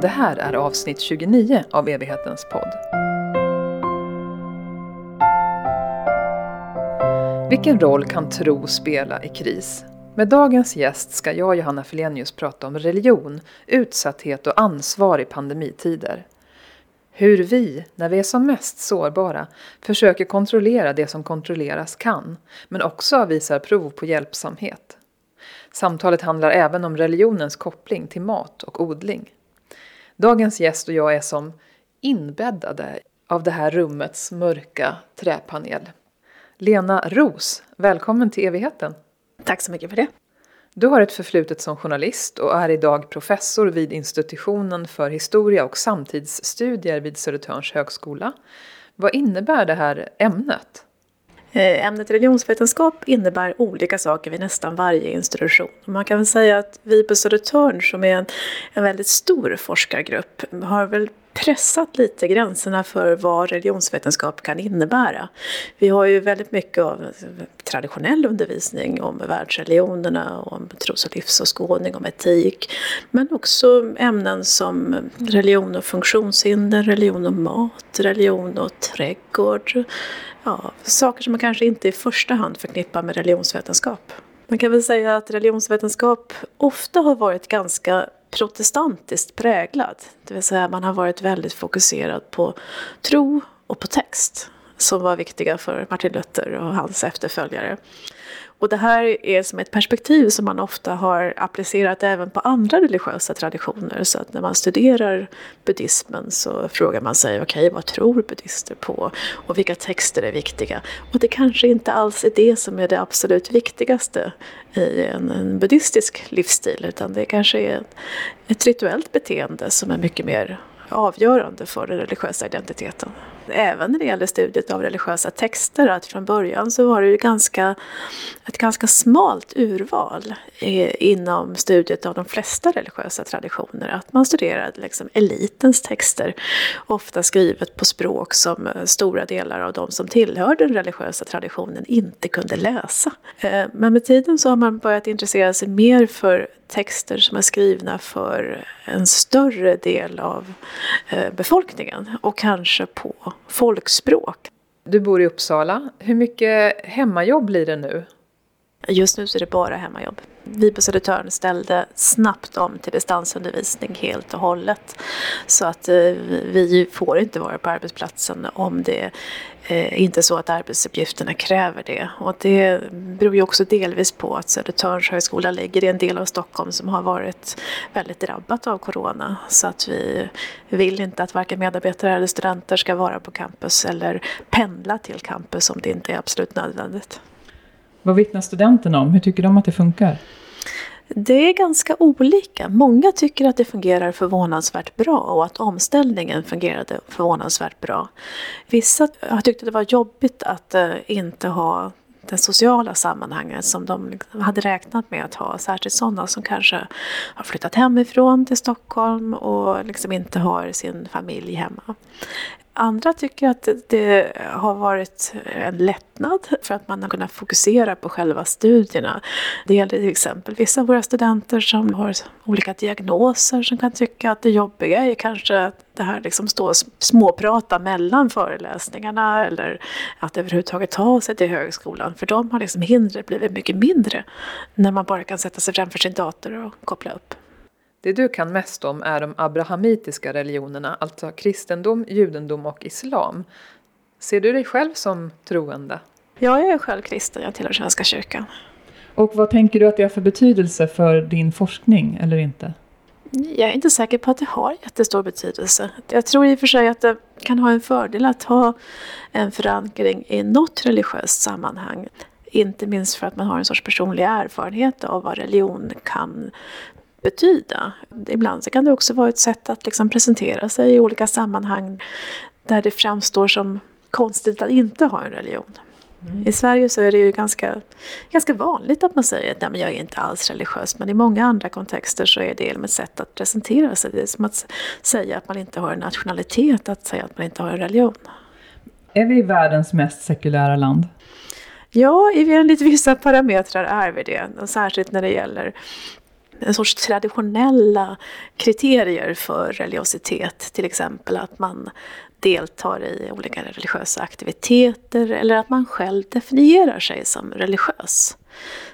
Det här är avsnitt 29 av Evighetens podd. Vilken roll kan tro spela i kris? Med dagens gäst ska jag, Johanna Felenius, prata om religion, utsatthet och ansvar i pandemitider. Hur vi, när vi är som mest sårbara, försöker kontrollera det som kontrolleras kan, men också visar prov på hjälpsamhet. Samtalet handlar även om religionens koppling till mat och odling. Dagens gäst och jag är som inbäddade av det här rummets mörka träpanel. Lena Ros, välkommen till evigheten. Tack så mycket för det. Du har ett förflutet som journalist och är idag professor vid institutionen för historia och samtidsstudier vid Södertörns högskola. Vad innebär det här ämnet? Eh, ämnet religionsvetenskap innebär olika saker vid nästan varje institution. Man kan väl säga att vi på Södertörn, som är en, en väldigt stor forskargrupp, har väl pressat lite gränserna för vad religionsvetenskap kan innebära. Vi har ju väldigt mycket av traditionell undervisning om världsreligionerna, om tros och livsåskådning, om etik. Men också ämnen som religion och funktionshinder, religion och mat, religion och trädgård. Ja, saker som man kanske inte i första hand förknippar med religionsvetenskap. Man kan väl säga att religionsvetenskap ofta har varit ganska protestantiskt präglad. Det vill säga man har varit väldigt fokuserad på tro och på text som var viktiga för Martin Luther och hans efterföljare. Och det här är som ett perspektiv som man ofta har applicerat även på andra religiösa traditioner. Så att när man studerar buddhismen så frågar man sig, okej okay, vad tror buddister på? Och vilka texter är viktiga? Och det kanske inte alls är det som är det absolut viktigaste i en, en buddhistisk livsstil, utan det kanske är ett rituellt beteende som är mycket mer avgörande för den religiösa identiteten. Även när det gäller studiet av religiösa texter, att från början så var det ju ganska, ett ganska smalt urval inom studiet av de flesta religiösa traditioner. Att man studerade liksom elitens texter, ofta skrivet på språk som eh, stora delar av de som tillhörde den religiösa traditionen inte kunde läsa. Eh, men med tiden så har man börjat intressera sig mer för texter som är skrivna för en större del av eh, befolkningen och kanske på folkspråk. Du bor i Uppsala. Hur mycket hemmajobb blir det nu? Just nu så är det bara hemmajobb. Vi på Södertörn ställde snabbt om till distansundervisning helt och hållet. Så att eh, vi får inte vara på arbetsplatsen om det eh, inte är så att arbetsuppgifterna kräver det. Och det beror ju också delvis på att Södertörns högskola ligger i en del av Stockholm som har varit väldigt drabbat av corona. Så att vi vill inte att varken medarbetare eller studenter ska vara på campus eller pendla till campus om det inte är absolut nödvändigt. Vad vittnar studenterna om? Hur tycker de att det funkar? Det är ganska olika. Många tycker att det fungerar förvånansvärt bra och att omställningen fungerade förvånansvärt bra. Vissa har tyckt att det var jobbigt att eh, inte ha det sociala sammanhanget som de hade räknat med att ha. Särskilt sådana som kanske har flyttat hemifrån till Stockholm och liksom inte har sin familj hemma. Andra tycker att det har varit en lättnad för att man har kunnat fokusera på själva studierna. Det gäller till exempel vissa av våra studenter som har olika diagnoser som kan tycka att det jobbiga är kanske att det här liksom stå och småprata mellan föreläsningarna eller att överhuvudtaget ta sig till högskolan. För dem har liksom hindret blivit mycket mindre när man bara kan sätta sig framför sin dator och koppla upp. Det du kan mest om är de abrahamitiska religionerna, alltså kristendom, judendom och islam. Ser du dig själv som troende? Ja, jag är själv kristen, jag tillhör Svenska kyrkan. Och vad tänker du att det har för betydelse för din forskning, eller inte? Jag är inte säker på att det har jättestor betydelse. Jag tror i och för sig att det kan ha en fördel att ha en förankring i något religiöst sammanhang. Inte minst för att man har en sorts personlig erfarenhet av vad religion kan betyda. Ibland så kan det också vara ett sätt att liksom presentera sig i olika sammanhang där det framstår som konstigt att inte ha en religion. Mm. I Sverige så är det ju ganska, ganska vanligt att man säger att Nej, men jag är inte alls religiös. Men i många andra kontexter så är det ett sätt att presentera sig. Det är som att säga att man inte har en nationalitet, att säga att man inte har en religion. Är vi världens mest sekulära land? Ja, enligt vissa parametrar är vi det. Särskilt när det gäller en sorts traditionella kriterier för religiositet. Till exempel att man deltar i olika religiösa aktiviteter eller att man själv definierar sig som religiös.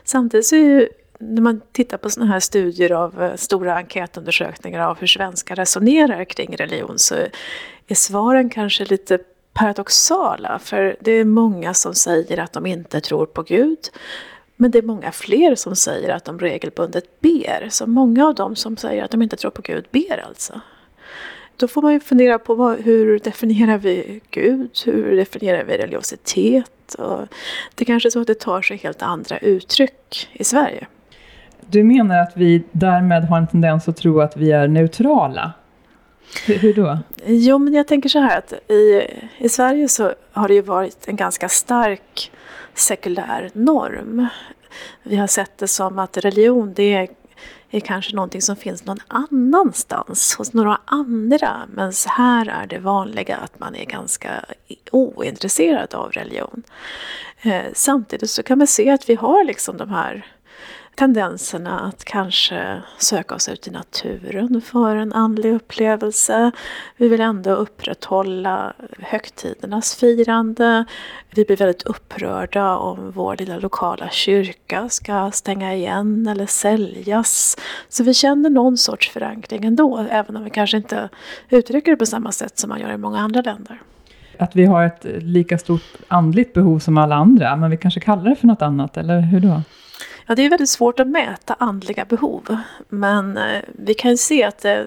Samtidigt så är ju, när man tittar på sådana här studier av eh, stora enkätundersökningar av hur svenskar resonerar kring religion så är svaren kanske lite paradoxala. För det är många som säger att de inte tror på Gud. Men det är många fler som säger att de regelbundet ber. Så många av dem som säger att de inte tror på Gud ber alltså. Då får man ju fundera på vad, hur definierar vi Gud? Hur definierar vi religiositet? Och det kanske är så att det tar sig helt andra uttryck i Sverige. Du menar att vi därmed har en tendens att tro att vi är neutrala? Hur, hur då? Jo, men jag tänker så här att i, i Sverige så har det ju varit en ganska stark sekulär norm. Vi har sett det som att religion det är, är kanske någonting som finns någon annanstans, hos några andra. Men här är det vanliga att man är ganska ointresserad av religion. Eh, samtidigt så kan man se att vi har liksom de här tendenserna att kanske söka oss ut i naturen för en andlig upplevelse. Vi vill ändå upprätthålla högtidernas firande. Vi blir väldigt upprörda om vår lilla lokala kyrka ska stänga igen eller säljas. Så vi känner någon sorts förankring ändå, även om vi kanske inte uttrycker det på samma sätt som man gör i många andra länder att vi har ett lika stort andligt behov som alla andra, men vi kanske kallar det för något annat, eller hur då? Ja, det är väldigt svårt att mäta andliga behov. Men eh, vi kan ju se att eh,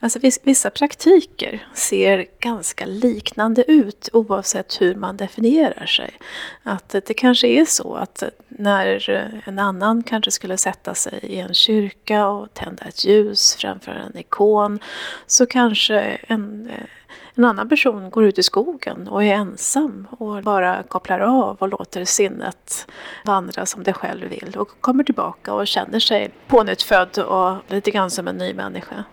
alltså vissa praktiker ser ganska liknande ut oavsett hur man definierar sig. Att eh, det kanske är så att när en annan kanske skulle sätta sig i en kyrka och tända ett ljus framför en ikon så kanske en en annan person går ut i skogen och är ensam och bara kopplar av och låter sinnet vandra som det själv vill och kommer tillbaka och känner sig pånyttfödd och lite grann som en ny människa.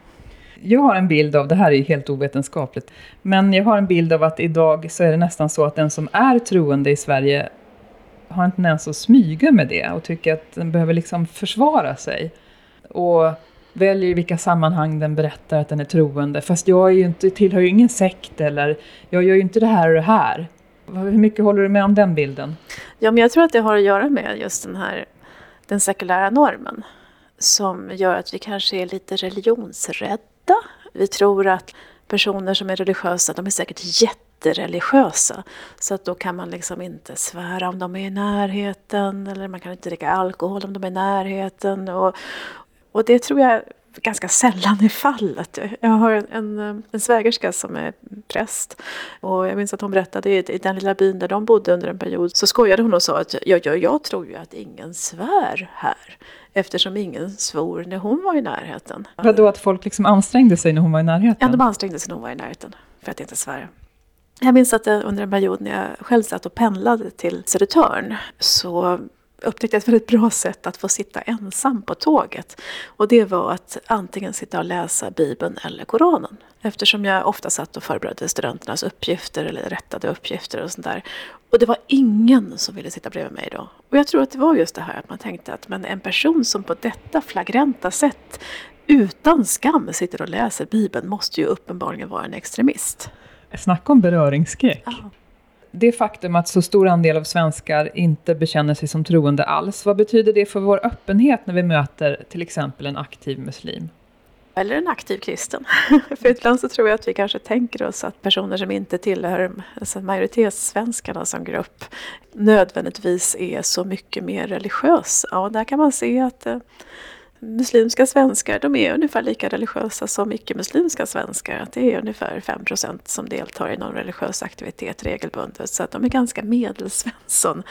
Jag har en bild av, det här är ju helt ovetenskapligt, men jag har en bild av att idag så är det nästan så att den som är troende i Sverige har en tendens att smyga med det och tycker att den behöver liksom försvara sig. Och väljer i vilka sammanhang den berättar att den är troende. Fast jag är ju inte, tillhör ju ingen sekt eller jag gör ju inte det här och det här. Hur mycket håller du med om den bilden? Ja, men jag tror att det har att göra med just den här den sekulära normen som gör att vi kanske är lite religionsrädda. Vi tror att personer som är religiösa, de är säkert jättereligiösa. Så att då kan man liksom inte svära om de är i närheten eller man kan inte dricka alkohol om de är i närheten. Och, och det tror jag ganska sällan är fallet. Jag har en, en, en svägerska som är präst och jag minns att hon berättade i, i den lilla byn där de bodde under en period så skojade hon och sa att jag, jag, jag tror ju att ingen svär här eftersom ingen svor när hon var i närheten. Vadå att folk liksom ansträngde sig när hon var i närheten? Ja, de ansträngde sig när hon var i närheten för att inte svära. Jag minns att under en period när jag själv satt och pendlade till Södertörn så upptäckte ett väldigt bra sätt att få sitta ensam på tåget. Och det var att antingen sitta och läsa Bibeln eller Koranen. Eftersom jag ofta satt och förberedde studenternas uppgifter eller rättade uppgifter och sånt där. Och det var ingen som ville sitta bredvid mig då. Och jag tror att det var just det här att man tänkte att men en person som på detta flagranta sätt utan skam sitter och läser Bibeln måste ju uppenbarligen vara en extremist. Snacka om beröringsskräck. Ja det faktum att så stor andel av svenskar inte bekänner sig som troende alls, vad betyder det för vår öppenhet när vi möter till exempel en aktiv muslim? Eller en aktiv kristen. för ibland så tror jag att vi kanske tänker oss att personer som inte tillhör alltså majoritetssvenskarna som grupp nödvändigtvis är så mycket mer religiösa. Och där kan man se att eh, muslimska svenskar de är ungefär lika religiösa som icke-muslimska svenskar. det är ungefär 5% som deltar i någon religiös aktivitet regelbundet. Så att de är ganska medelsvensson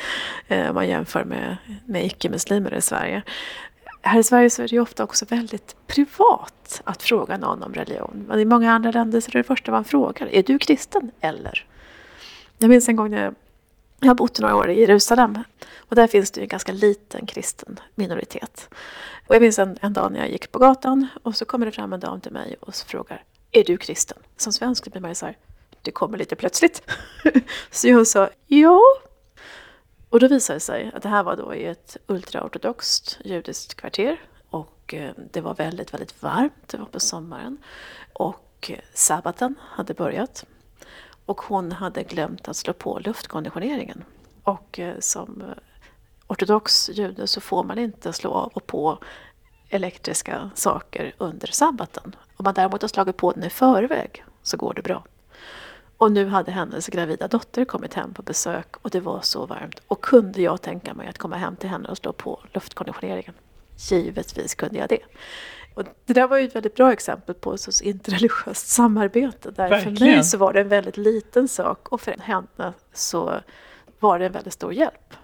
eh, om man jämför med, med icke-muslimer i Sverige. Här i Sverige så är det ju ofta också väldigt privat att fråga någon om religion. Men i många andra länder så är det det första man frågar, är du kristen eller? Jag minns en gång när jag jag har bott några år i Jerusalem och där finns det en ganska liten kristen minoritet. Och jag minns en, en dag när jag gick på gatan och så kommer det fram en dam till mig och frågar Är du kristen? Som svensk blir man ju så här, det kommer lite plötsligt. så jag sa ja. Och då visade det sig att det här var då i ett ultraortodoxt judiskt kvarter. och eh, det var väldigt, väldigt varmt. Det var på sommaren. Och eh, sabbaten hade börjat. Och hon hade glömt att slå på luftkonditioneringen. Och eh, som eh, ortodox jude så får man inte slå av och på elektriska saker under sabbaten. Om man däremot har slagit på den i förväg så går det bra. Och nu hade hennes gravida dotter kommit hem på besök och det var så varmt. Och kunde jag tänka mig att komma hem till henne och slå på luftkonditioneringen? Givetvis kunde jag det. Och det där var ju ett väldigt bra exempel på ett interreligiöst samarbete. Där Verkligen. för mig så var det en väldigt liten sak och för henne så var det en väldigt stor hjälp.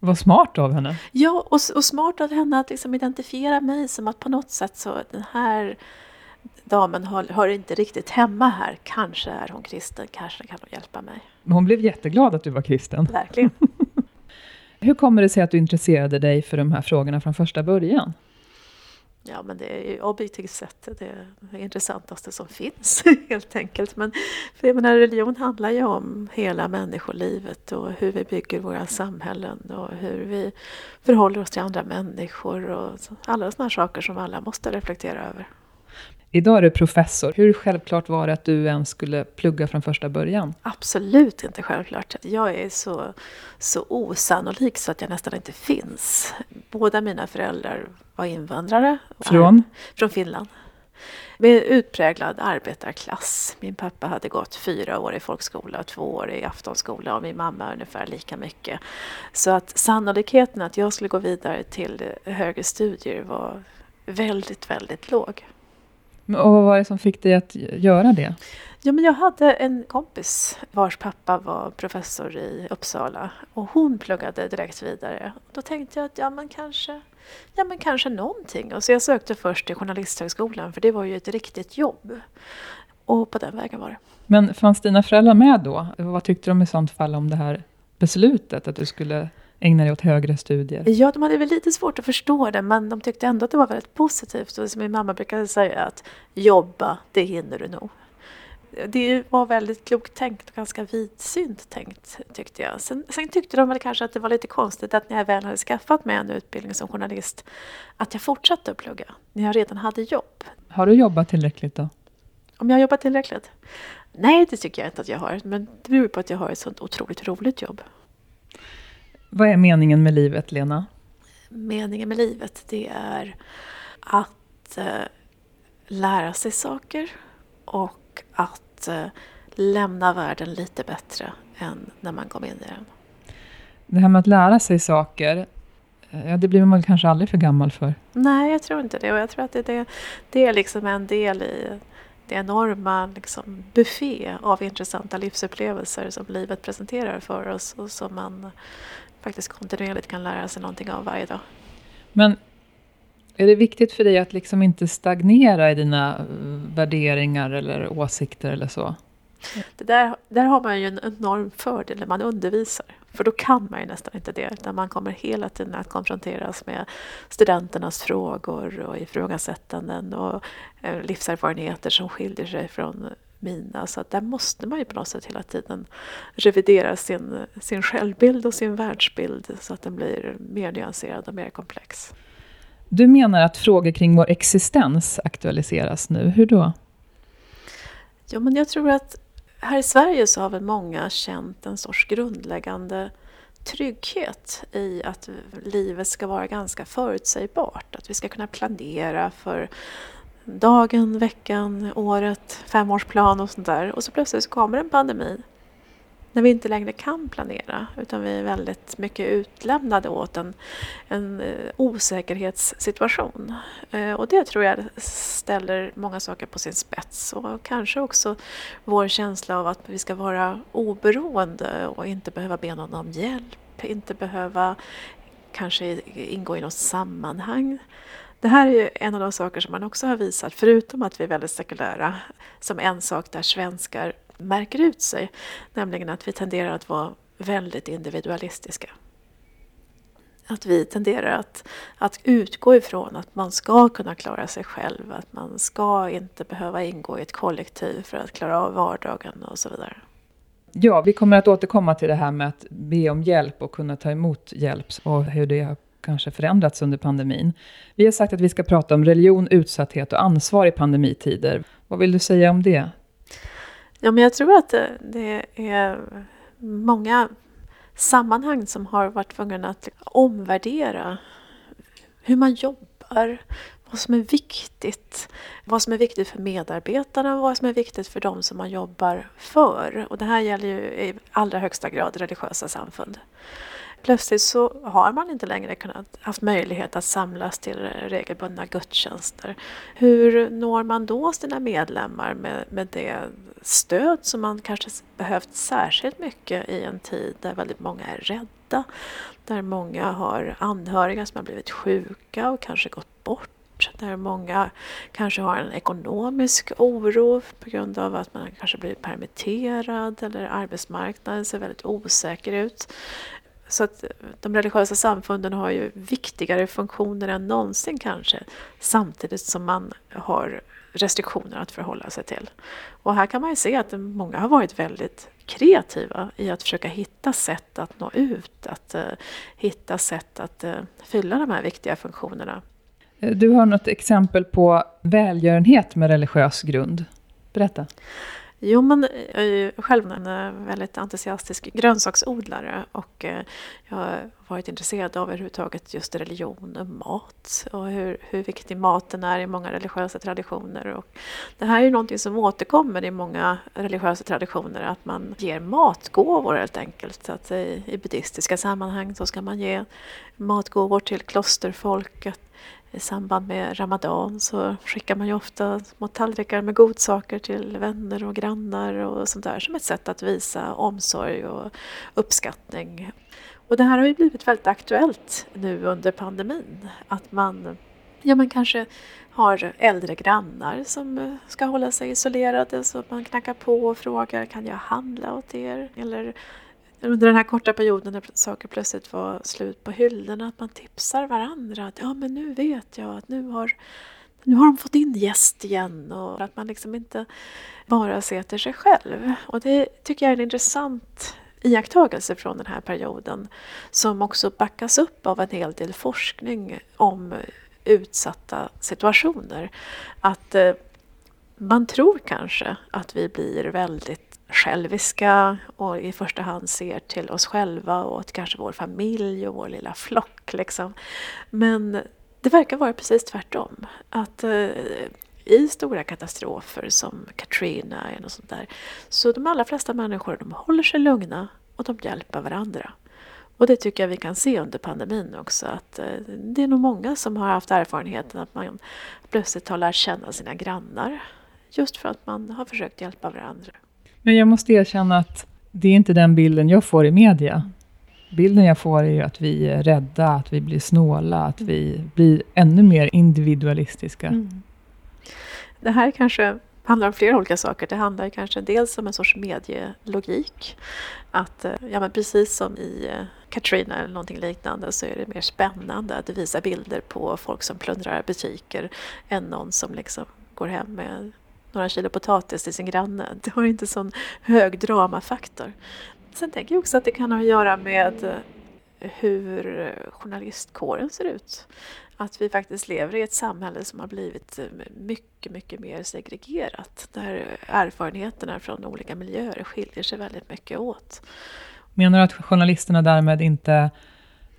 Vad smart av henne. Ja, och, och smart av henne att liksom identifiera mig som att på något sätt så den här damen hör, hör, inte riktigt hemma här. Kanske är hon kristen, kanske kan hon hjälpa mig. Hon blev jätteglad att du var kristen. Verkligen. Hur kommer det sig att du intresserade dig för de här frågorna från första början? Ja, men det är ju objektivt sett det intressantaste som finns helt enkelt. Men för jag menar, religion handlar ju om hela människolivet och hur vi bygger våra samhällen och hur vi förhåller oss till andra människor och alla sådana saker som alla måste reflektera över. Idag är du professor. Hur självklart var det att du ens skulle plugga från första början? Absolut inte självklart. Jag är så, så osannolik så att jag nästan inte finns. Båda mina föräldrar var invandrare. Från? Från Finland. Med utpräglad arbetarklass. Min pappa hade gått fyra år i folkskola och två år i aftonskola och min mamma ungefär lika mycket. Så att sannolikheten att jag skulle gå vidare till högre studier var väldigt, väldigt låg. Och vad var det som fick dig att göra det? Ja, men jag hade en kompis vars pappa var professor i Uppsala och hon pluggade direkt vidare. Då tänkte jag att ja, men kanske, ja, men kanske någonting. Och så jag sökte först till Journalisthögskolan för det var ju ett riktigt jobb. Och på den vägen var det. Men fanns dina föräldrar med då? Vad tyckte de i sånt fall om det här beslutet att du skulle ägna dig åt högre studier? Ja, de hade väl lite svårt att förstå det, men de tyckte ändå att det var väldigt positivt. Och som min mamma brukade säga att jobba, det hinner du nog. Det var väldigt klokt tänkt och ganska vidsynt tänkt tyckte jag. Sen, sen, tyckte de väl kanske att det var lite konstigt att när jag väl hade skaffat mig en utbildning som journalist att jag fortsatte att plugga när jag redan hade jobb. Har du jobbat tillräckligt då? Om jag har jobbat tillräckligt? Nej, det tycker jag inte att jag har. Men det beror på att jag har ett sånt otroligt roligt jobb. Vad är meningen med livet, Lena? Meningen med livet, det är att eh, lära sig saker och att eh, lämna världen lite bättre än när man kom in i den. Det här med att lära sig saker, eh, ja, det blir man kanske aldrig för gammal för? Nej, jag tror inte det. Och jag tror att det, det, det är liksom en del i det enorma liksom, buffé av intressanta livsupplevelser som livet presenterar för oss och som man faktiskt kontinuerligt kan lära sig någonting av varje dag. Men är det viktigt för dig att liksom inte stagnera i dina eh, värderingar eller åsikter eller så? Det där, där har man ju en enorm fördel när man undervisar. För då kan man ju nästan inte det, utan man kommer hela tiden att konfronteras med studenternas frågor och ifrågasättanden och eh, livserfarenheter som skiljer sig från mina. Så att där måste man ju på något sätt hela tiden revidera sin, sin självbild och sin världsbild så att den blir mer nyanserad och mer komplex. Du menar att frågor kring vår existens aktualiseras nu. Hur då? Ja, men jag tror att här i Sverige så har väl många känt en sorts grundläggande trygghet i att livet ska vara ganska förutsägbart. Att vi ska kunna planera för dagen, veckan, året, femårsplan och sånt där. Och så plötsligt så kommer en pandemi när vi inte längre kan planera utan vi är väldigt mycket utlämnade åt en, en eh, osäkerhetssituation. Eh, och det tror jag ställer många saker på sin spets och kanske också vår känsla av att vi ska vara oberoende och inte behöva be någon om hjälp, inte behöva kanske ingå i något sammanhang. Det här är ju en av de saker som man också har visat, förutom att vi är väldigt sekulära, som en sak där svenskar märker ut sig, nämligen att vi tenderar att vara väldigt individualistiska. Att vi tenderar att, att utgå ifrån att man ska kunna klara sig själv, att man ska inte behöva ingå i ett kollektiv för att klara av vardagen och så vidare. Ja, vi kommer att återkomma till det här med att be om hjälp och kunna ta emot hjälp och hur det kanske förändrats under pandemin. Vi har sagt att vi ska prata om religion, utsatthet och ansvar i pandemitider. Vad vill du säga om det? Ja, men jag tror att det är många sammanhang som har varit tvungna att omvärdera hur man jobbar, vad som är viktigt. Vad som är viktigt för medarbetarna och vad som är viktigt för de som man jobbar för. Och det här gäller ju i allra högsta grad religiösa samfund. Plötsligt så har man inte längre kunnat haft möjlighet att samlas till regelbundna gudstjänster. Hur når man då sina medlemmar med, med det stöd som man kanske behövt särskilt mycket i en tid där väldigt många är rädda, där många har anhöriga som har blivit sjuka och kanske gått bort där många kanske har en ekonomisk oro på grund av att man kanske blivit permitterad eller arbetsmarknaden ser väldigt osäker ut. Så att de religiösa samfunden har ju viktigare funktioner än någonsin kanske samtidigt som man har restriktioner att förhålla sig till. Och här kan man ju se att många har varit väldigt kreativa i att försöka hitta sätt att nå ut, att uh, hitta sätt att uh, fylla de här viktiga funktionerna. Du har något exempel på välgörenhet med religiös grund. Berätta. Jo, men eh, jag är ju själv en väldigt entusiastisk grönsaksodlare och eh, jag har varit intresserad av överhuvudtaget just religion och mat och hur, hur viktig maten är i många religiösa traditioner. Och det här är ju någonting som återkommer i många religiösa traditioner, att man ger matgåvor helt enkelt. Att i, i buddhistiska sammanhang så ska man ge matgåvor till klosterfolket i samband med Ramadan så skickar man ju ofta små tallrikar med godsaker till vänner och grannar och sånt där som ett sätt att visa omsorg och uppskattning. Och det här har ju blivit väldigt aktuellt nu under pandemin. Att man, ja man kanske har äldre grannar som ska hålla sig isolerade så man knackar på och frågar kan jag handla åt er? Eller under den här korta perioden när saker plötsligt var slut på hyllorna, att man tipsar varandra att ja men nu vet jag att nu har, nu har de fått in gäst igen och att man liksom inte bara ser till sig själv. Och det tycker jag är en intressant iakttagelse från den här perioden som också backas upp av en hel del forskning om utsatta situationer. Att eh, man tror kanske att vi blir väldigt själviska och i första hand ser till oss själva och till kanske vår familj och vår lilla flock. Liksom. Men det verkar vara precis tvärtom. Att eh, i stora katastrofer som Katrina eller sånt där, så de allra flesta människor de håller sig lugna och de hjälper varandra. Och det tycker jag vi kan se under pandemin också att eh, det är nog många som har haft erfarenheten att man plötsligt har lärt känna sina grannar just för att man har försökt hjälpa varandra. Men jag måste erkänna att det är inte den bilden jag får i media. Bilden jag får är ju att vi är rädda, att vi blir snåla, att vi blir ännu mer individualistiska. Mm. Det här kanske handlar om flera olika saker. Det handlar kanske dels om en sorts medielogik. Att, eh, ja, men precis som i eh, Katrina eller någonting liknande så är det mer spännande att visa bilder på folk som plundrar butiker än någon som liksom går hem med några kilo potatis till sin granne. Det har inte sån hög dramafaktor. Sen tänker jag också att det kan ha att göra med eh, hur journalistkåren ser ut. Att vi faktiskt lever i ett samhälle som har blivit eh, mycket, mycket mer segregerat. Där erfarenheterna från olika miljöer skiljer sig väldigt mycket åt. Menar du att journalisterna därmed inte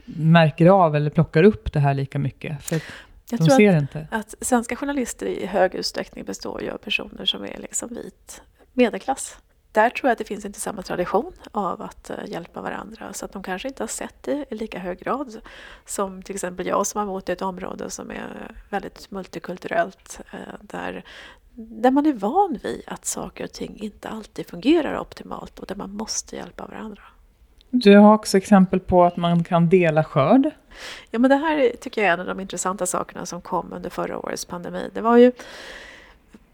märker av eller plockar upp det här lika mycket? För jag De tror att, inte. att svenska journalister i hög utsträckning består av personer som är liksom vit medelklass. Där tror jag att det finns inte samma tradition av att uh, hjälpa varandra så att de kanske inte har sett det i lika hög grad som till exempel jag som har bott i ett område som är väldigt multikulturellt uh, där, där man är van vid att saker och ting inte alltid fungerar optimalt och där man måste hjälpa varandra. Du har också exempel på att man kan dela skörd. Ja, men det här tycker jag är en av de intressanta sakerna som kom under förra årets pandemi. Det var ju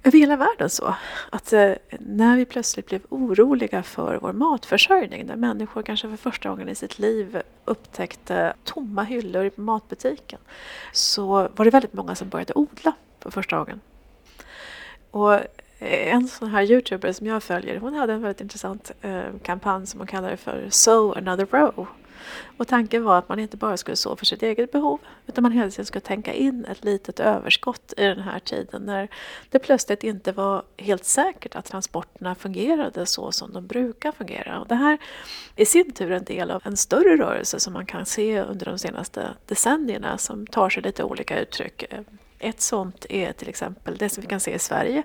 över hela världen så att eh, när vi plötsligt blev oroliga för vår matförsörjning, när människor kanske för första gången i sitt liv upptäckte tomma hyllor i matbutiken, så var det väldigt många som började odla för första gången. Och Eh, en sån här youtuber som jag följer, hon hade en väldigt intressant eh, kampanj som hon kallade för Sow another row. Och tanken var att man inte bara skulle så för sitt eget behov utan man hela tiden skulle tänka in ett litet överskott i den här tiden när det plötsligt inte var helt säkert att transporterna fungerade så som de brukar fungera. Och det här i sin tur är en del av en större rörelse som man kan se under de senaste decennierna som tar sig lite olika uttryck. Ett sånt är till exempel det som vi kan se i Sverige,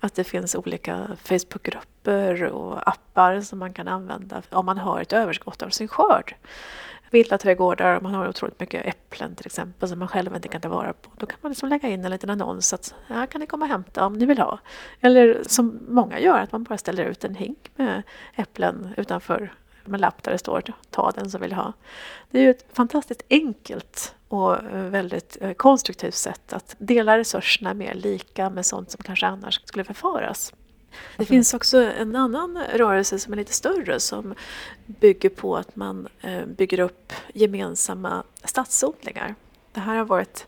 att det finns olika Facebookgrupper och appar som man kan använda om man har ett överskott av sin skörd. Villaträdgårdar, om man har otroligt mycket äpplen till exempel som man själv inte kan ta vara på. Då kan man liksom lägga in en liten annons att här kan ni komma och hämta om ni vill ha. Eller som många gör, att man bara ställer ut en hink med äpplen utanför med lapp där det står ta den som vill ha. Det är ju ett fantastiskt enkelt och väldigt eh, konstruktivt sätt att dela resurserna mer lika med sånt som kanske annars skulle förfaras. Det mm. finns också en annan rörelse som är lite större som bygger på att man eh, bygger upp gemensamma stadsodlingar. Det här har varit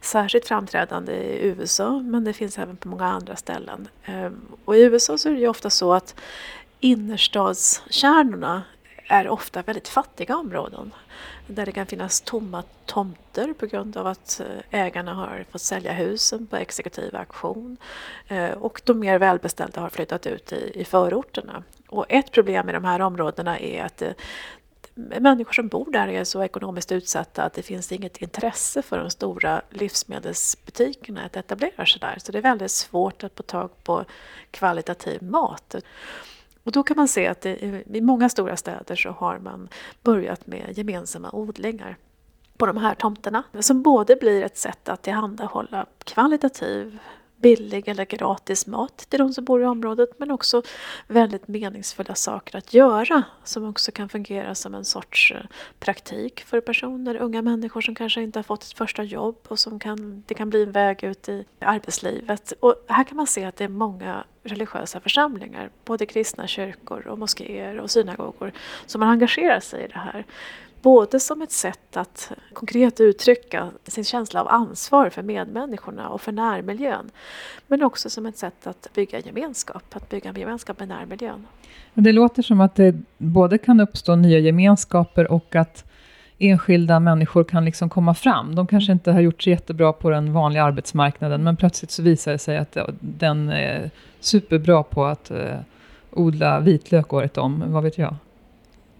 särskilt framträdande i USA men det finns även på många andra ställen. Ehm, och I USA så är det ju ofta så att innerstadskärnorna är ofta väldigt fattiga områden där det kan finnas tomma tomter på grund av att eh, ägarna har fått sälja husen på exekutiv auktion eh, och de mer välbeställda har flyttat ut i, i förorterna. Och ett problem i de här områdena är att det, människor som bor där är så ekonomiskt utsatta att det finns inget intresse för de stora livsmedelsbutikerna att etablera sig där. Så det är väldigt svårt att få tag på kvalitativ mat. Och då kan man se att det, i många stora städer så har man börjat med gemensamma odlingar på de här tomterna. Som både blir ett sätt att tillhandahålla kvalitativ billig eller gratis mat till de som bor i området men också väldigt meningsfulla saker att göra som också kan fungera som en sorts eh, praktik för personer, unga människor som kanske inte har fått ett första jobb och som kan, det kan bli en väg ut i arbetslivet. Och här kan man se att det är många religiösa församlingar, både kristna kyrkor och moskéer och synagogor som har engagerat sig i det här. Både som ett sätt att konkret uttrycka sin känsla av ansvar för medmänniskorna och för närmiljön. Men också som ett sätt att bygga gemenskap, att bygga gemenskap med närmiljön. Det låter som att det både kan uppstå nya gemenskaper och att enskilda människor kan liksom komma fram. De kanske inte har gjort sig jättebra på den vanliga arbetsmarknaden, men plötsligt så visar det sig att den är superbra på att eh, odla vitlök året om, vad vet jag?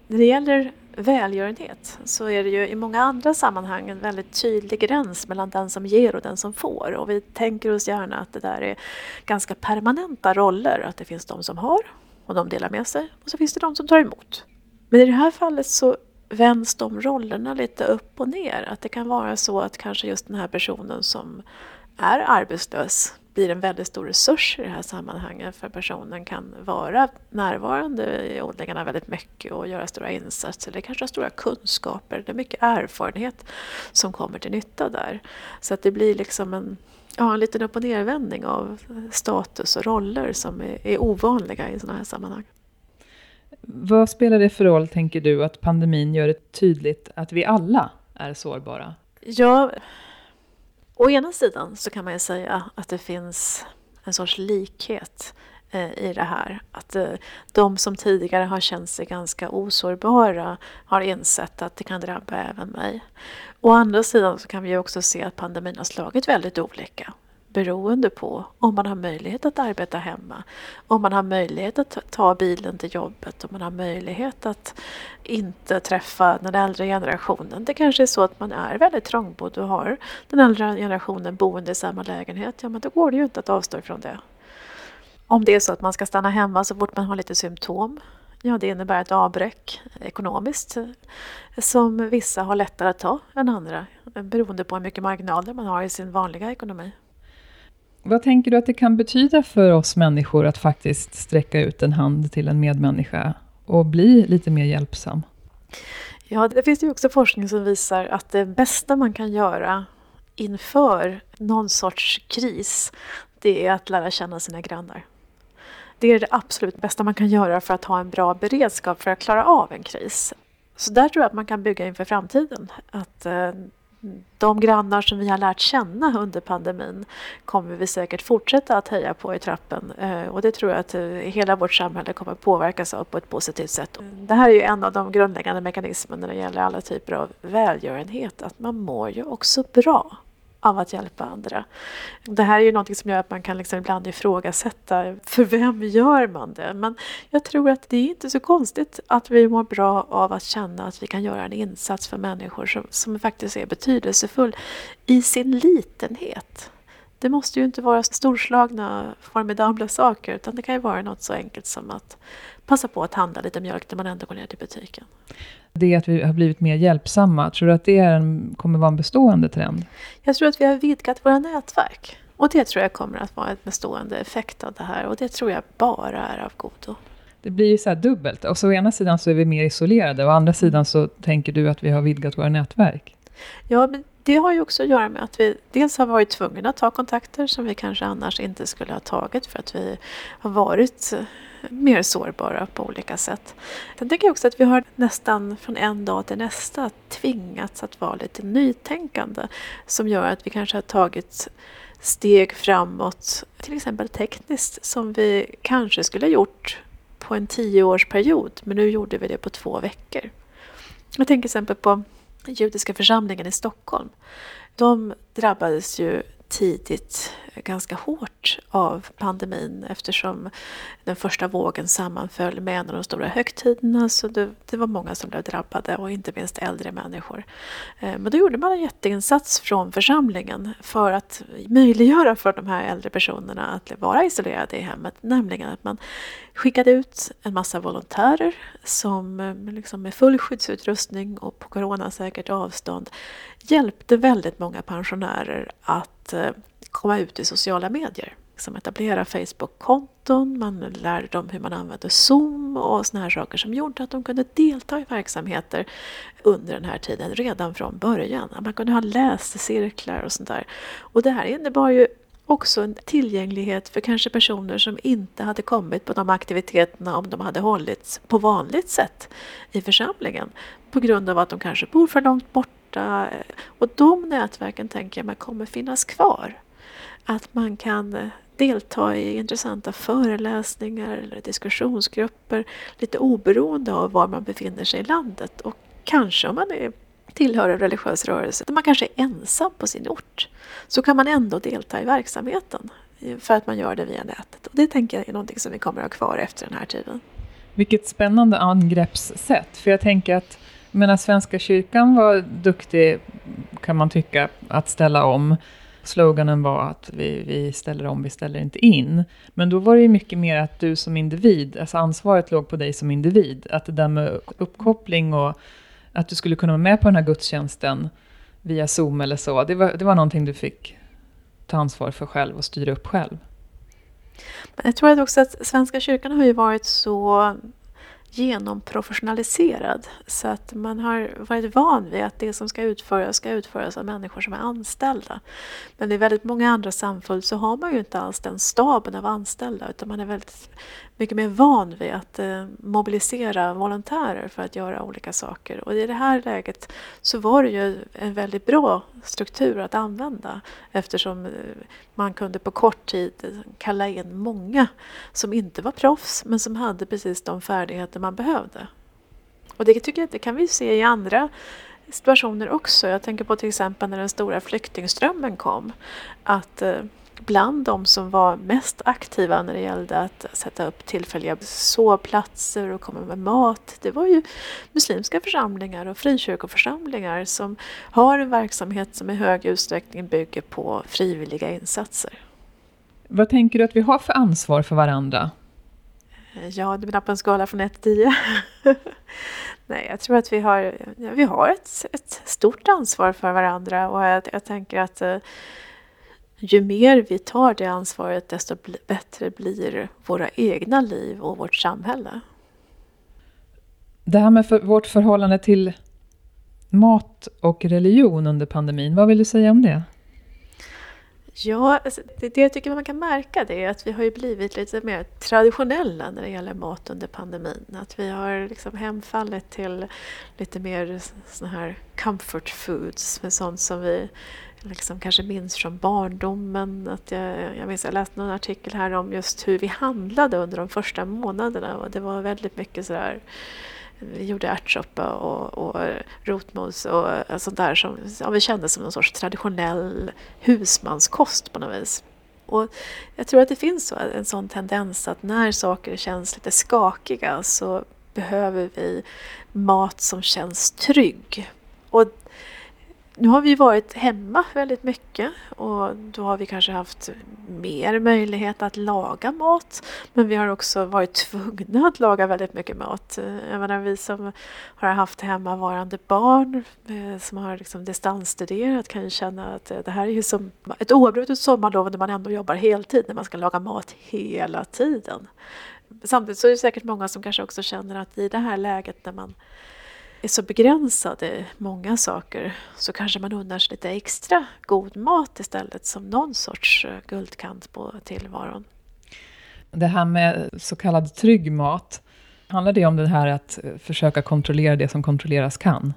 När det gäller välgörenhet så är det ju i många andra sammanhang en väldigt tydlig gräns mellan den som ger och den som får. Och vi tänker oss gärna att det där är ganska permanenta roller. Att det finns de som har och de delar med sig och så finns det de som tar emot. Men i det här fallet så vänds de rollerna lite upp och ner. Att det kan vara så att kanske just den här personen som är arbetslös blir en väldigt stor resurs i det här sammanhanget för personen kan vara närvarande i odlingarna väldigt mycket och göra stora insatser. Det kanske har stora kunskaper, det är mycket erfarenhet som kommer till nytta där. Så att det blir liksom en, ja, en liten upp och nervändning av status och roller som är, är ovanliga i sådana här sammanhang. Vad spelar det för roll, tänker du, att pandemin gör det tydligt att vi alla är sårbara? Ja, Å ena sidan så kan man ju säga att det finns en sorts likhet eh, i det här. Att eh, de som tidigare har känt sig ganska osårbara har insett att det kan drabba även mig. Å andra sidan så kan vi också se att pandemin har slagit väldigt olika beroende på om man har möjlighet att arbeta hemma, om man har möjlighet att ta bilen till jobbet, om man har möjlighet att inte träffa den äldre generationen. Det kanske är så att man är väldigt trångbodd och har den äldre generationen boende i samma lägenhet. Ja, men då går det ju inte att avstå ifrån det. Om det är så att man ska stanna hemma så fort man har lite symptom, ja det innebär ett avbräck ekonomiskt som vissa har lättare att ta än andra beroende på hur mycket marginaler man har i sin vanliga ekonomi. Vad tänker du att det kan betyda för oss människor att faktiskt sträcka ut en hand till en medmänniska och bli lite mer hjälpsam? Ja, det finns ju också forskning som visar att det bästa man kan göra inför någon sorts kris, det är att lära känna sina grannar. Det är det absolut bästa man kan göra för att ha en bra beredskap för att klara av en kris. Så där tror jag att man kan bygga inför framtiden. Att eh, de grannar som vi har lärt känna under pandemin kommer vi säkert fortsätta att heja på i trappen eh, och det tror jag att eh, hela vårt samhälle kommer påverkas av på ett positivt sätt. Det här är ju en av de grundläggande mekanismerna när det gäller alla typer av välgörenhet, att man mår ju också bra av att hjälpa andra. Det här är ju någonting som gör att man kan liksom ibland ifrågasätta för vem gör man det? Men jag tror att det är inte så konstigt att vi mår bra av att känna att vi kan göra en insats för människor som, som faktiskt är betydelsefull i sin litenhet. Det måste ju inte vara storslagna, formidabla saker utan det kan ju vara något så enkelt som att passa på att handla lite mjölk när man ändå går ner till butiken. Det att vi har blivit mer hjälpsamma, tror du att det är en, kommer vara en bestående trend? Jag tror att vi har vidgat våra nätverk. Och det tror jag kommer att vara en bestående effekt av det här. Och det tror jag bara är av godo. Det blir ju så här dubbelt. Och så å ena sidan så är vi mer isolerade, och å andra sidan så tänker du att vi har vidgat våra nätverk. Ja, men det har ju också att göra med att vi dels har varit tvungna att ta kontakter som vi kanske annars inte skulle ha tagit för att vi har varit mer sårbara på olika sätt. Sen tänker jag också att vi har nästan från en dag till nästa tvingats att vara lite nytänkande som gör att vi kanske har tagit steg framåt, till exempel tekniskt, som vi kanske skulle ha gjort på en tioårsperiod, men nu gjorde vi det på två veckor. Jag tänker till exempel på judiska församlingen i Stockholm. De drabbades ju tidigt ganska hårt av pandemin eftersom den första vågen sammanföll med en av de stora högtiderna så det, det, var många som blev drabbade och inte minst äldre människor. Eh, men då gjorde man en jätteinsats från församlingen för att möjliggöra för de här äldre personerna att vara isolerade i hemmet, nämligen att man skickade ut en massa volontärer som eh, liksom med full skyddsutrustning och på coronasäkert avstånd hjälpte väldigt många pensionärer att eh, komma ut i sociala medier. Liksom etablera Facebook-konton, man lärde dem hur man använde Zoom och såna här saker som gjorde att de kunde delta i verksamheter under den här tiden redan från början. Man kunde ha läsecirklar och sånt där. Och det här innebar ju också en tillgänglighet för kanske personer som inte hade kommit på de aktiviteterna om de hade hållits på vanligt sätt i församlingen. På grund av att de kanske bor för långt borta. Och de nätverken tänker jag mig kommer finnas kvar. Att man kan eh, delta i intressanta föreläsningar eller diskussionsgrupper lite oberoende av var man befinner sig i landet. Och kanske om man är, tillhör en religiös rörelse, där man kanske är ensam på sin ort, så kan man ändå delta i verksamheten eh, för att man gör det via nätet. Och det tänker jag är någonting som vi kommer att ha kvar efter den här tiden. Vilket spännande angreppssätt, för jag tänker att menar, Svenska kyrkan var duktig, kan man tycka, att ställa om sloganen var att vi, vi ställer om, vi ställer inte in. Men då var det ju mycket mer att du som individ, alltså ansvaret låg på dig som individ. Att det där med uppkoppling och att du skulle kunna vara med på den här gudstjänsten via Zoom eller så, det var, det var någonting du fick ta ansvar för själv och styra upp själv. Men jag tror också att Svenska kyrkan har ju varit så genomprofessionaliserad. Så att man har varit van vid att det som ska utföras ska utföras av människor som är anställda. Men i väldigt många andra samfund så har man ju inte alls den staben av anställda utan man är väldigt mycket mer van vid att eh, mobilisera volontärer för att göra olika saker. Och i det här läget så var det ju en väldigt bra struktur att använda eftersom eh, man kunde på kort tid kalla in många som inte var proffs men som hade precis de färdigheter man behövde. Och det tycker jag det kan vi se i andra situationer också. Jag tänker på till exempel när den stora flyktingströmmen kom. Att eh, bland de som var mest aktiva när det gällde att sätta upp tillfälliga sovplatser och komma med mat. Det var ju muslimska församlingar och frikyrkoförsamlingar som har en verksamhet som i hög utsträckning bygger på frivilliga insatser. Vad tänker du att vi har för ansvar för varandra? Ja, du menar på en skala från 1 till 10? Nej, jag tror att vi har, vi har ett, ett stort ansvar för varandra och jag, jag tänker att eh, ju mer vi tar det ansvaret desto bättre blir våra egna liv och vårt samhälle. Det här med för, vårt förhållande till mat och religion under pandemin, vad vill du säga om det? Ja, alltså, det, det jag tycker man kan märka det är att vi har ju blivit lite mer traditionella när det gäller mat under pandemin. Att vi har liksom hemfallit till lite mer såna här comfort foods med sånt som vi liksom kanske minns från barndomen. Att jag, jag minns jag läste någon artikel här om just hur vi handlade under de första månaderna och det var väldigt mycket sådär vi gjorde ärtsoppa och, och rotmos och eh, sånt där som ja, vi kände som någon sorts traditionell husmanskost på något vis. Och jag tror att det finns så, en sån tendens att när saker känns lite skakiga så behöver vi mat som känns trygg. Och nu har vi varit hemma väldigt mycket och då har vi kanske haft mer möjlighet att laga mat. Men vi har också varit tvungna att laga väldigt mycket mat. Eh, jag menar, vi som har haft hemmavarande barn eh, som har liksom distansstuderat kan ju känna att eh, det här är ju som ett oavbrutet sommarlov när man ändå jobbar heltid, när man ska laga mat hela tiden. Samtidigt så är det säkert många som kanske också känner att i det här läget när man är så begränsade många saker så kanske man unnar sig lite extra god mat istället som någon sorts eh, guldkant på tillvaron. Det här med så kallad trygg mat, handlar det om det här att eh, försöka kontrollera det som kontrolleras kan?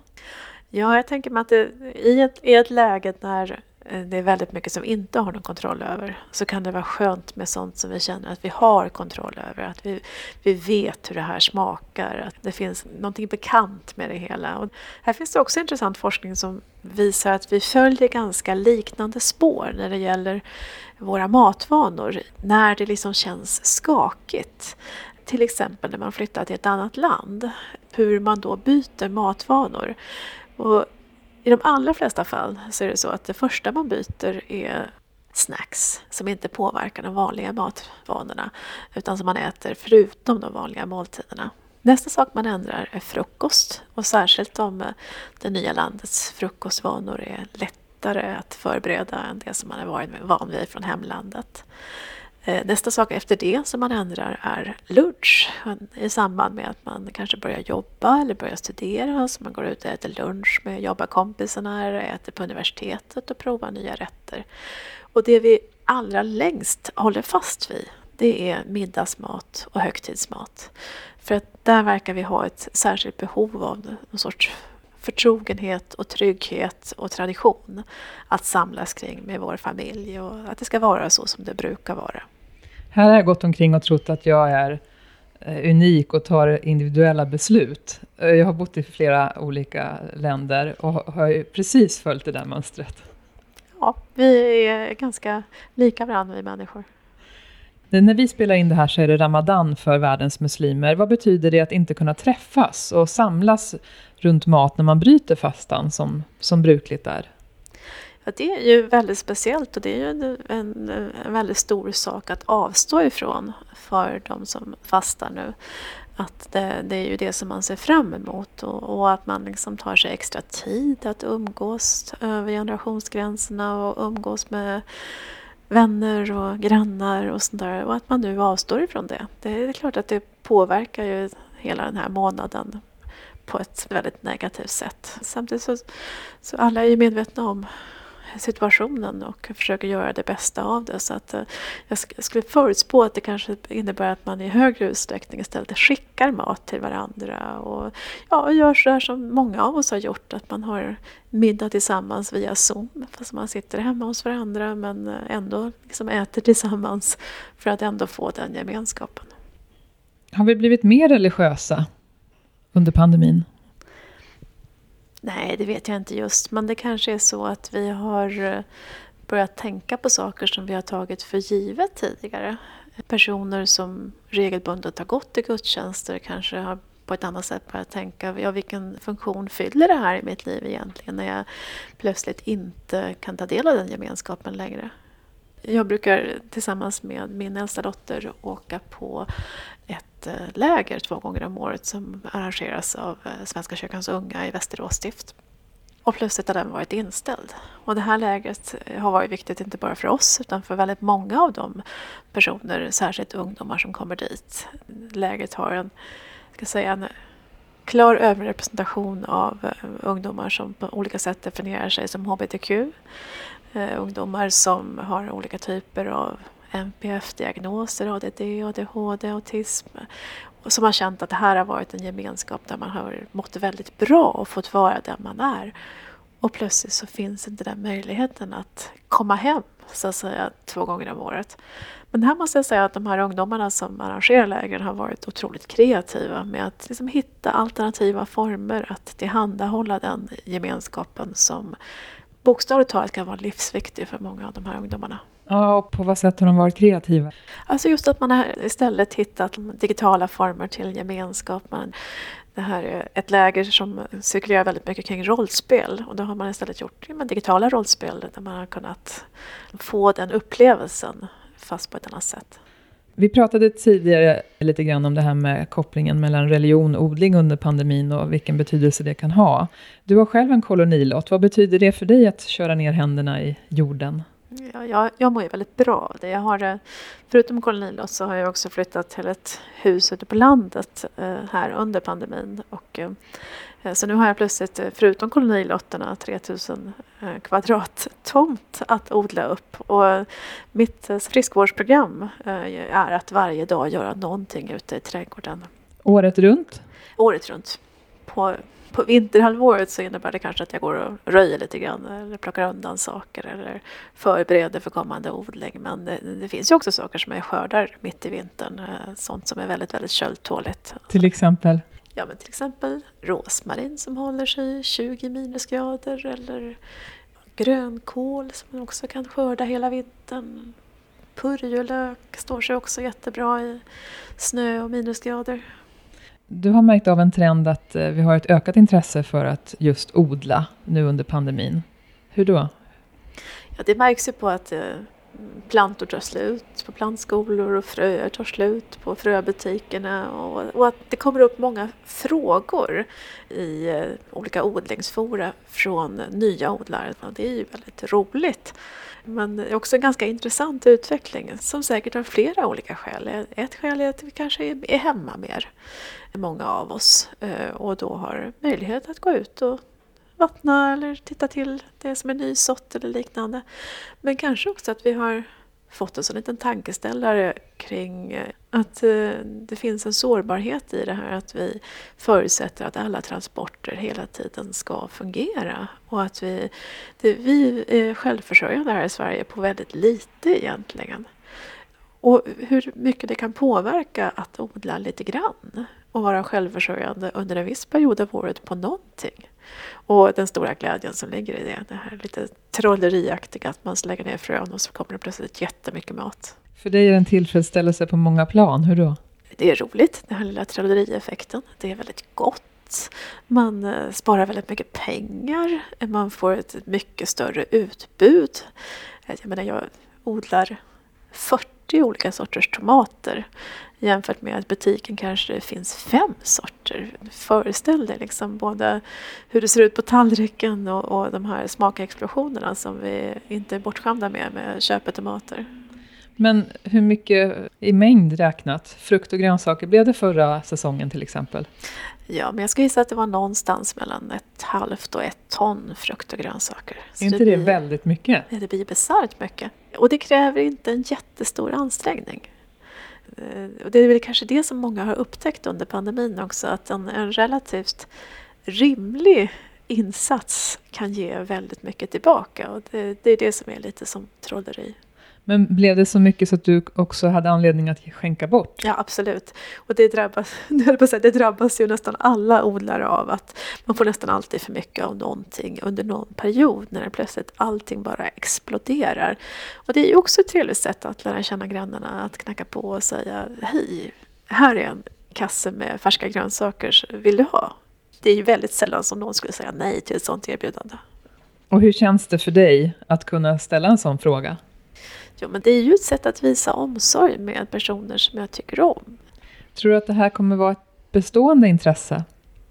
Ja, jag tänker mig att det, i, ett, i ett läge när Eh, det är väldigt mycket som vi inte har någon kontroll över, så kan det vara skönt med sånt som vi känner att vi har kontroll över. Att vi, vi vet hur det här smakar, att det finns någonting bekant med det hela. Och här finns det också intressant forskning som visar att vi följer ganska liknande spår när det gäller våra matvanor, när det liksom känns skakigt. Till exempel när man flyttar till ett annat land, hur man då byter matvanor. Och i de allra flesta fall så är det så att det första man byter är snacks som inte påverkar de vanliga matvanorna utan som man äter förutom de vanliga måltiderna. Nästa sak man ändrar är frukost och särskilt om eh, det nya landets frukostvanor är lättare att förbereda än det som man är van vid från hemlandet. Eh, nästa sak efter det som man ändrar är lunch i samband med att man kanske börjar jobba eller börjar studera. Så man går ut och äter lunch med jobbarkompisarna eller äter på universitetet och provar nya rätter. Och det vi allra längst håller fast vid det är middagsmat och högtidsmat. För att där verkar vi ha ett särskilt behov av någon sorts förtrogenhet och trygghet och tradition att samlas kring med vår familj och att det ska vara så som det brukar vara. Här har jag gått omkring och trott att jag är eh, unik och tar individuella beslut. Eh, jag har bott i flera olika länder och har precis följt det där mönstret. Ja, vi är ganska lika varandra vi människor. När vi spelar in det här så är det Ramadan för världens muslimer. Vad betyder det att inte kunna träffas och samlas runt mat när man bryter fastan som, som brukligt är? Ja, det är ju väldigt speciellt och det är ju en, en, en väldigt stor sak att avstå ifrån för de som fastar nu. Att det, det, är ju det som man ser fram emot och, och, att man liksom tar sig extra tid att umgås över generationsgränserna och umgås med vänner och grannar och sånt där. Och att man nu avstår ifrån det. Det är klart att det påverkar ju hela den här månaden på ett väldigt negativt sätt. Samtidigt så, så alla är ju medvetna om situationen och försöker göra det bästa av det. Så att, eh, jag skulle förutspå att det kanske innebär att man i högre utsträckning istället skickar mat till varandra och ja, gör så här som många av oss har gjort, att man har middag tillsammans via Zoom fast man sitter hemma hos varandra men eh, ändå liksom äter tillsammans för att ändå få den gemenskapen. Har vi blivit mer religiösa under pandemin? Nej, det vet jag inte just. Men det kanske är så att vi har eh, börjat tänka på saker som vi har tagit för givet tidigare. Personer som regelbundet har gått i gudstjänster kanske har på ett annat sätt börjat tänka, ja, vilken funktion fyller det här i mitt liv egentligen när jag plötsligt inte kan ta del av den gemenskapen längre. Jag brukar tillsammans med min äldsta dotter åka på ett läger två gånger om året som arrangeras av eh, Svenska kyrkans unga i Västerås stift. Och plötsligt har den varit inställd. Och det här lägret eh, har varit viktigt inte bara för oss utan för väldigt många av de personer, särskilt ungdomar som kommer dit. Lägret har en, ska säga, en eh, klar överrepresentation av ungdomar som på olika sätt definierar sig som hbtq. ungdomar som har olika typer av NPF-diagnoser, ADD, ADHD, autism och som har känt att det här har varit en gemenskap där man har mått väldigt bra och fått vara den man är. Och plötsligt så finns inte den möjligheten att komma hem så att säga två gånger om året. Men här måste jag säga att de här ungdomarna som arrangerar lägren har varit otroligt kreativa med att liksom hitta alternativa former att tillhandahålla den gemenskapen som bokstavligt talat kan vara livsviktig för många av de här ungdomarna. Ja, och på vad sätt har de varit kreativa? Alltså just att man har istället hittat digitala former till gemenskap. Man, det här är ett läger som cirkulerar väldigt mycket kring rollspel och då har man istället gjort ja, digitala rollspel där man har kunnat få den upplevelsen fast på ett annat sätt. Vi pratade tidigare lite grann om det här med kopplingen mellan religion och odling under pandemin och vilken betydelse det kan ha. Du har själv en kolonilott. Vad betyder det för dig att köra ner händerna i jorden? Ja, jag, jag mår ju väldigt bra av det. Jag har, eh, förutom kolonilott så har jag också flyttat till ett hus ute på landet eh, här under pandemin. Och, eh, så nu har jag plötsligt, förutom kolonilotterna, 3000 kvadrat tomt att odla upp. Och mitt friskvårdsprogram är att varje dag göra någonting ute i trädgården. Året runt? Året runt. På på vinterhalvåret så innebär det kanske att jag går och röjer lite grann eller plockar undan saker eller förbereder för kommande odling. Men det, det finns ju också saker som jag skördar mitt i vintern. Eh, sånt som är väldigt, väldigt köldtåligt. Till exempel? Ja, men till exempel rosmarin som håller sig i 20 minusgrader eller grönkål som man också kan skörda hela vintern. Purjolök står sig också jättebra i snö och minusgrader. Du har märkt av en trend att eh, vi har ett ökat intresse för att just odla nu under pandemin. Hur då? Ja, det märks ju på att eh, plantor tar slut på plantskolor och fröer tar slut på fröbutikerna och, och att det kommer upp många frågor i eh, olika odlingsfora från nya odlare. Och det är ju väldigt roligt. Men det är också en ganska intressant utveckling som säkert har flera olika skäl. Ett skäl är att vi kanske är hemma mer, många av oss, eh, och då har möjlighet att gå ut och vattna eller titta till det som är nysått eller liknande. Men kanske också att vi har fått oss en liten tankeställare kring eh, att eh, det finns en sårbarhet i det här att vi förutsätter att alla transporter hela tiden ska fungera och att vi, det, vi är självförsörjande här i Sverige på väldigt lite egentligen. Och hur mycket det kan påverka att odla lite grann och vara självförsörjande under en viss period av året på någonting. Och den stora glädjen som ligger i det, det här lite trolleriaktiga att man slänger ner frön och så kommer det plötsligt jättemycket mat. För dig är det en tillfredsställelse på många plan, hur då? Det är roligt, den här lilla trollerieffekten. Det är väldigt gott. Man eh, sparar väldigt mycket pengar. Man får ett mycket större utbud. Jag menar, jag odlar 40 olika sorters tomater jämfört med att butiken kanske finns fem sorter. Föreställ dig liksom både hur det ser ut på tallriken och, och de här smakexplosionerna som vi inte är bortskämda med med köpetomater. Men hur mycket i mängd räknat, frukt och grönsaker, blev det förra säsongen till exempel? Ja, men jag skulle gissa att det var någonstans mellan ett halvt och ett ton frukt och grönsaker. är inte det, blir, det väldigt mycket? Det blir bisarrt mycket. Och det kräver inte en jättestor ansträngning. Eh, och det är väl kanske det som många har upptäckt under pandemin också, att en, en relativt rimlig insats kan ge väldigt mycket tillbaka. Och det, det är det som är lite som trolleri. Men blev det så mycket så att du också hade anledning att skänka bort? Ja, absolut. Och det drabbas, det drabbas ju nästan alla odlare av att man får nästan alltid för mycket av någonting under någon period när det plötsligt allting bara exploderar. Och det är ju också ett trevligt sätt att lära känna grannarna, att knacka på och säga hej, här är en kasse med färska grönsaker, vill du ha? Det är ju väldigt sällan som någon skulle säga nej till ett sådant erbjudande. Och hur känns det för dig att kunna ställa en sån fråga? Jo, men det är ju ett sätt att visa omsorg med personer som jag tycker om. Tror du att det här kommer vara ett bestående intresse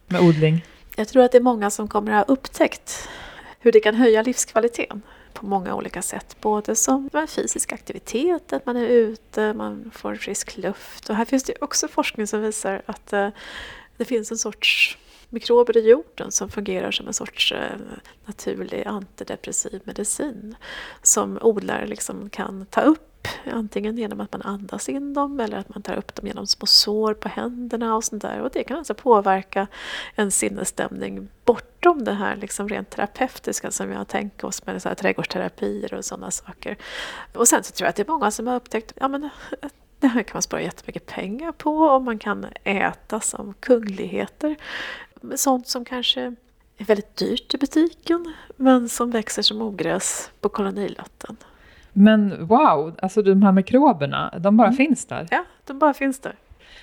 med odling? Jag tror att det är många som kommer att ha upptäckt hur det kan höja livskvaliteten på många olika sätt. Både som fysisk aktivitet, att man är ute, man får frisk luft. Och här finns det också forskning som visar att eh, det finns en sorts mikrober i jorden som fungerar som en sorts eh, naturlig antidepressiv medicin som odlare liksom kan ta upp antingen genom att man andas in dem eller att man tar upp dem genom små sår på händerna och sånt där. Och det kan alltså påverka en sinnesstämning bortom det här liksom rent terapeutiska som jag tänker oss med så här trädgårdsterapier och sådana saker. Och sen så tror jag att det är många som har upptäckt ja, men det här kan man spara jättemycket pengar på och man kan äta som kungligheter. Sånt som kanske är väldigt dyrt i butiken men som växer som ogräs på kolonilotten. Men wow, alltså de här mikroberna, de bara mm. finns där? Ja, de bara finns där.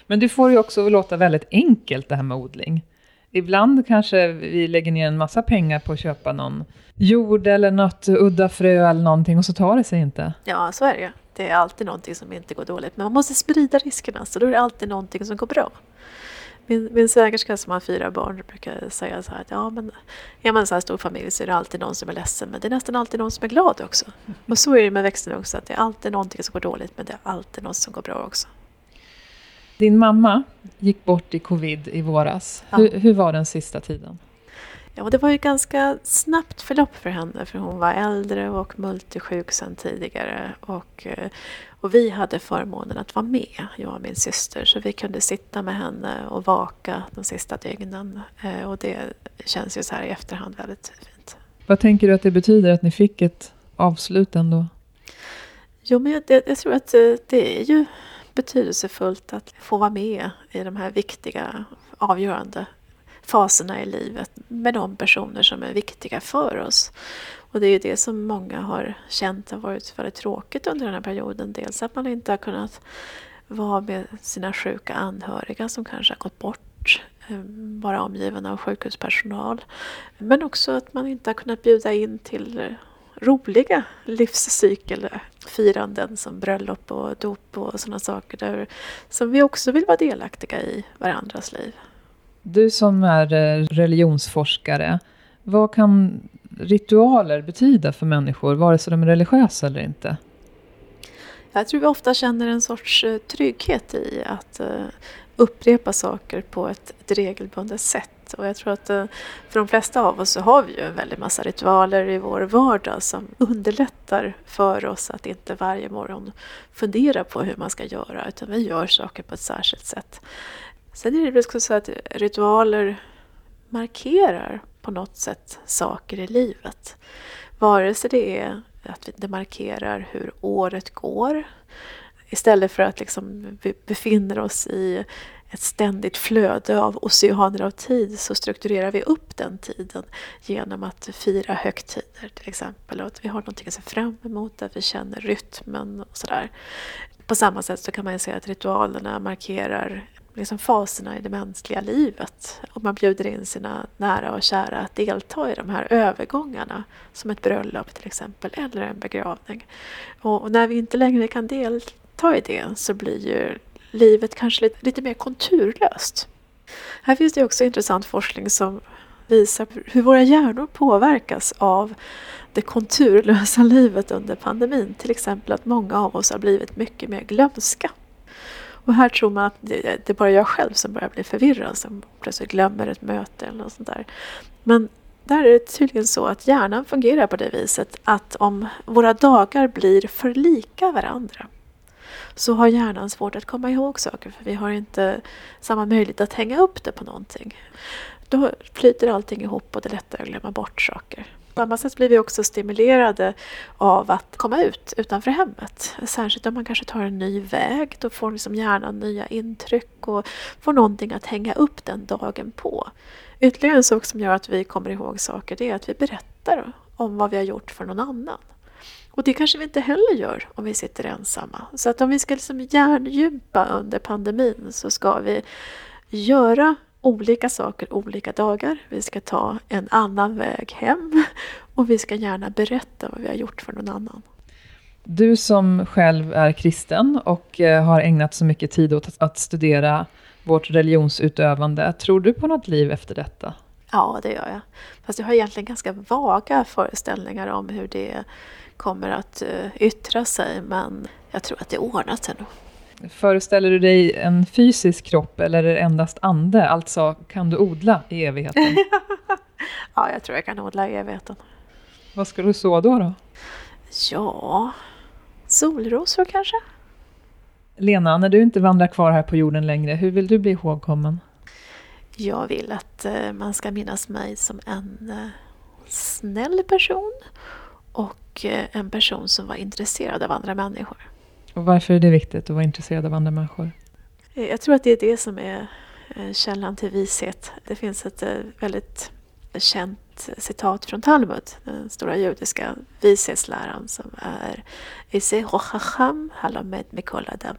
Men du får ju också låta väldigt enkelt det här med odling. Ibland kanske vi lägger ner en massa pengar på att köpa någon jord eller något udda frö eller någonting och så tar det sig inte. Ja, så är det Det är alltid någonting som inte går dåligt. Men man måste sprida riskerna, så då är det alltid någonting som går bra. Min, min svägerska som har fyra barn brukar säga så här att ja, men är man en så här stor familj så är det alltid någon som är ledsen men det är nästan alltid någon som är glad också. Och så är det med växterna också, att det är alltid någonting som går dåligt men det är alltid något som går bra också. Din mamma gick bort i covid i våras. Ja. Hur, hur var den sista tiden? Ja, det var ju ganska snabbt förlopp för henne för hon var äldre och multisjuk sedan tidigare. Och, eh, och vi hade förmånen att vara med, jag och min syster, så vi kunde sitta med henne och vaka de sista dygnen. Eh, och det känns ju så här i efterhand väldigt fint. Vad tänker du att det betyder att ni fick ett avslut ändå? Jo, men jag, jag tror att eh, det är ju betydelsefullt att få vara med i de här viktiga, avgörande faserna i livet med de personer som är viktiga för oss. Och det är ju det som många har känt har varit väldigt tråkigt under den här perioden. Dels att man inte har kunnat vara med sina sjuka anhöriga som kanske har gått bort, bara vara omgiven av sjukhuspersonal. Men också att man inte har kunnat bjuda in till roliga livscykelfiranden som bröllop och dop och sådana saker där, som vi också vill vara delaktiga i varandras liv. Du som är eh, religionsforskare, vad kan ritualer betyda för människor, vare sig de är religiösa eller inte? Jag tror vi ofta känner en sorts eh, trygghet i att eh, upprepa saker på ett, ett regelbundet sätt. Och jag tror att för de flesta av oss så har vi ju en väldig massa ritualer i vår vardag som underlättar för oss att inte varje morgon fundera på hur man ska göra utan vi gör saker på ett särskilt sätt. Sen är det väl också så att ritualer markerar på något sätt saker i livet. Vare sig det är att det markerar hur året går istället för att liksom vi befinner oss i ett ständigt flöde av oceaner av tid så strukturerar vi upp den tiden genom att fira högtider till exempel. Och att vi har någonting att se fram emot, att vi känner rytmen och sådär. På samma sätt så kan man säga att ritualerna markerar liksom faserna i det mänskliga livet. Och man bjuder in sina nära och kära att delta i de här övergångarna. Som ett bröllop till exempel, eller en begravning. Och, och när vi inte längre kan delta i det så blir ju livet kanske lite, lite mer konturlöst. Här finns det också intressant forskning som visar hur våra hjärnor påverkas av det konturlösa livet under pandemin. Till exempel att många av oss har blivit mycket mer glömska. Och här tror man att det, det är bara jag själv som börjar bli förvirrad som plötsligt glömmer ett möte eller något sånt där. Men där är det tydligen så att hjärnan fungerar på det viset att om våra dagar blir för lika varandra så har hjärnan svårt att komma ihåg saker för vi har inte samma möjlighet att hänga upp det på någonting. Då flyter allting ihop och det är lättare att glömma bort saker. På samma sätt blir vi också stimulerade av att komma ut utanför hemmet. Särskilt om man kanske tar en ny väg. Då får liksom hjärnan nya intryck och får någonting att hänga upp den dagen på. Ytterligare en sak som gör att vi kommer ihåg saker det är att vi berättar om vad vi har gjort för någon annan. Och det kanske vi inte heller gör om vi sitter ensamma. Så att om vi ska liksom hjärndjupa under pandemin så ska vi göra olika saker olika dagar. Vi ska ta en annan väg hem och vi ska gärna berätta vad vi har gjort för någon annan. Du som själv är kristen och eh, har ägnat så mycket tid åt att studera vårt religionsutövande, tror du på något liv efter detta? Ja, det gör jag. Fast jag har egentligen ganska vaga föreställningar om hur det kommer att eh, yttra sig, men jag tror att det ordnar sig nog. Föreställer du dig en fysisk kropp eller är det endast ande? Alltså, kan du odla i evigheten? ja, jag tror jag kan odla i evigheten. Vad ska du så då? då? Ja, solrosor kanske? Lena, när du inte vandrar kvar här på jorden längre, hur vill du bli ihågkommen? Jag vill att eh, man ska minnas mig som en eh, snäll person och eh, en person som var intresserad av andra människor. Och varför är det viktigt att vara intresserad av andra människor? Jag tror att det är det som är eh, källan till vishet. Det finns ett eh, väldigt känt citat från Talmud, den stora judiska vishetsläran som är Ise Halamed mikoladam.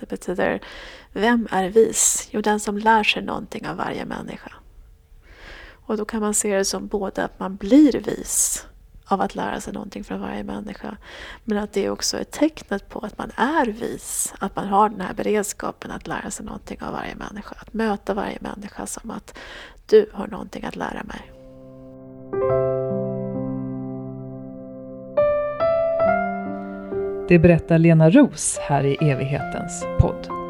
Det betyder Vem är vis? Jo, den som lär sig någonting av varje människa. Och då kan man se det som både att man blir vis av att lära sig någonting från varje människa. Men att det också är tecknet på att man är vis. Att man har den här beredskapen att lära sig någonting av varje människa. Att möta varje människa som att du har någonting att lära mig. Det berättar Lena Ros här i evighetens podd.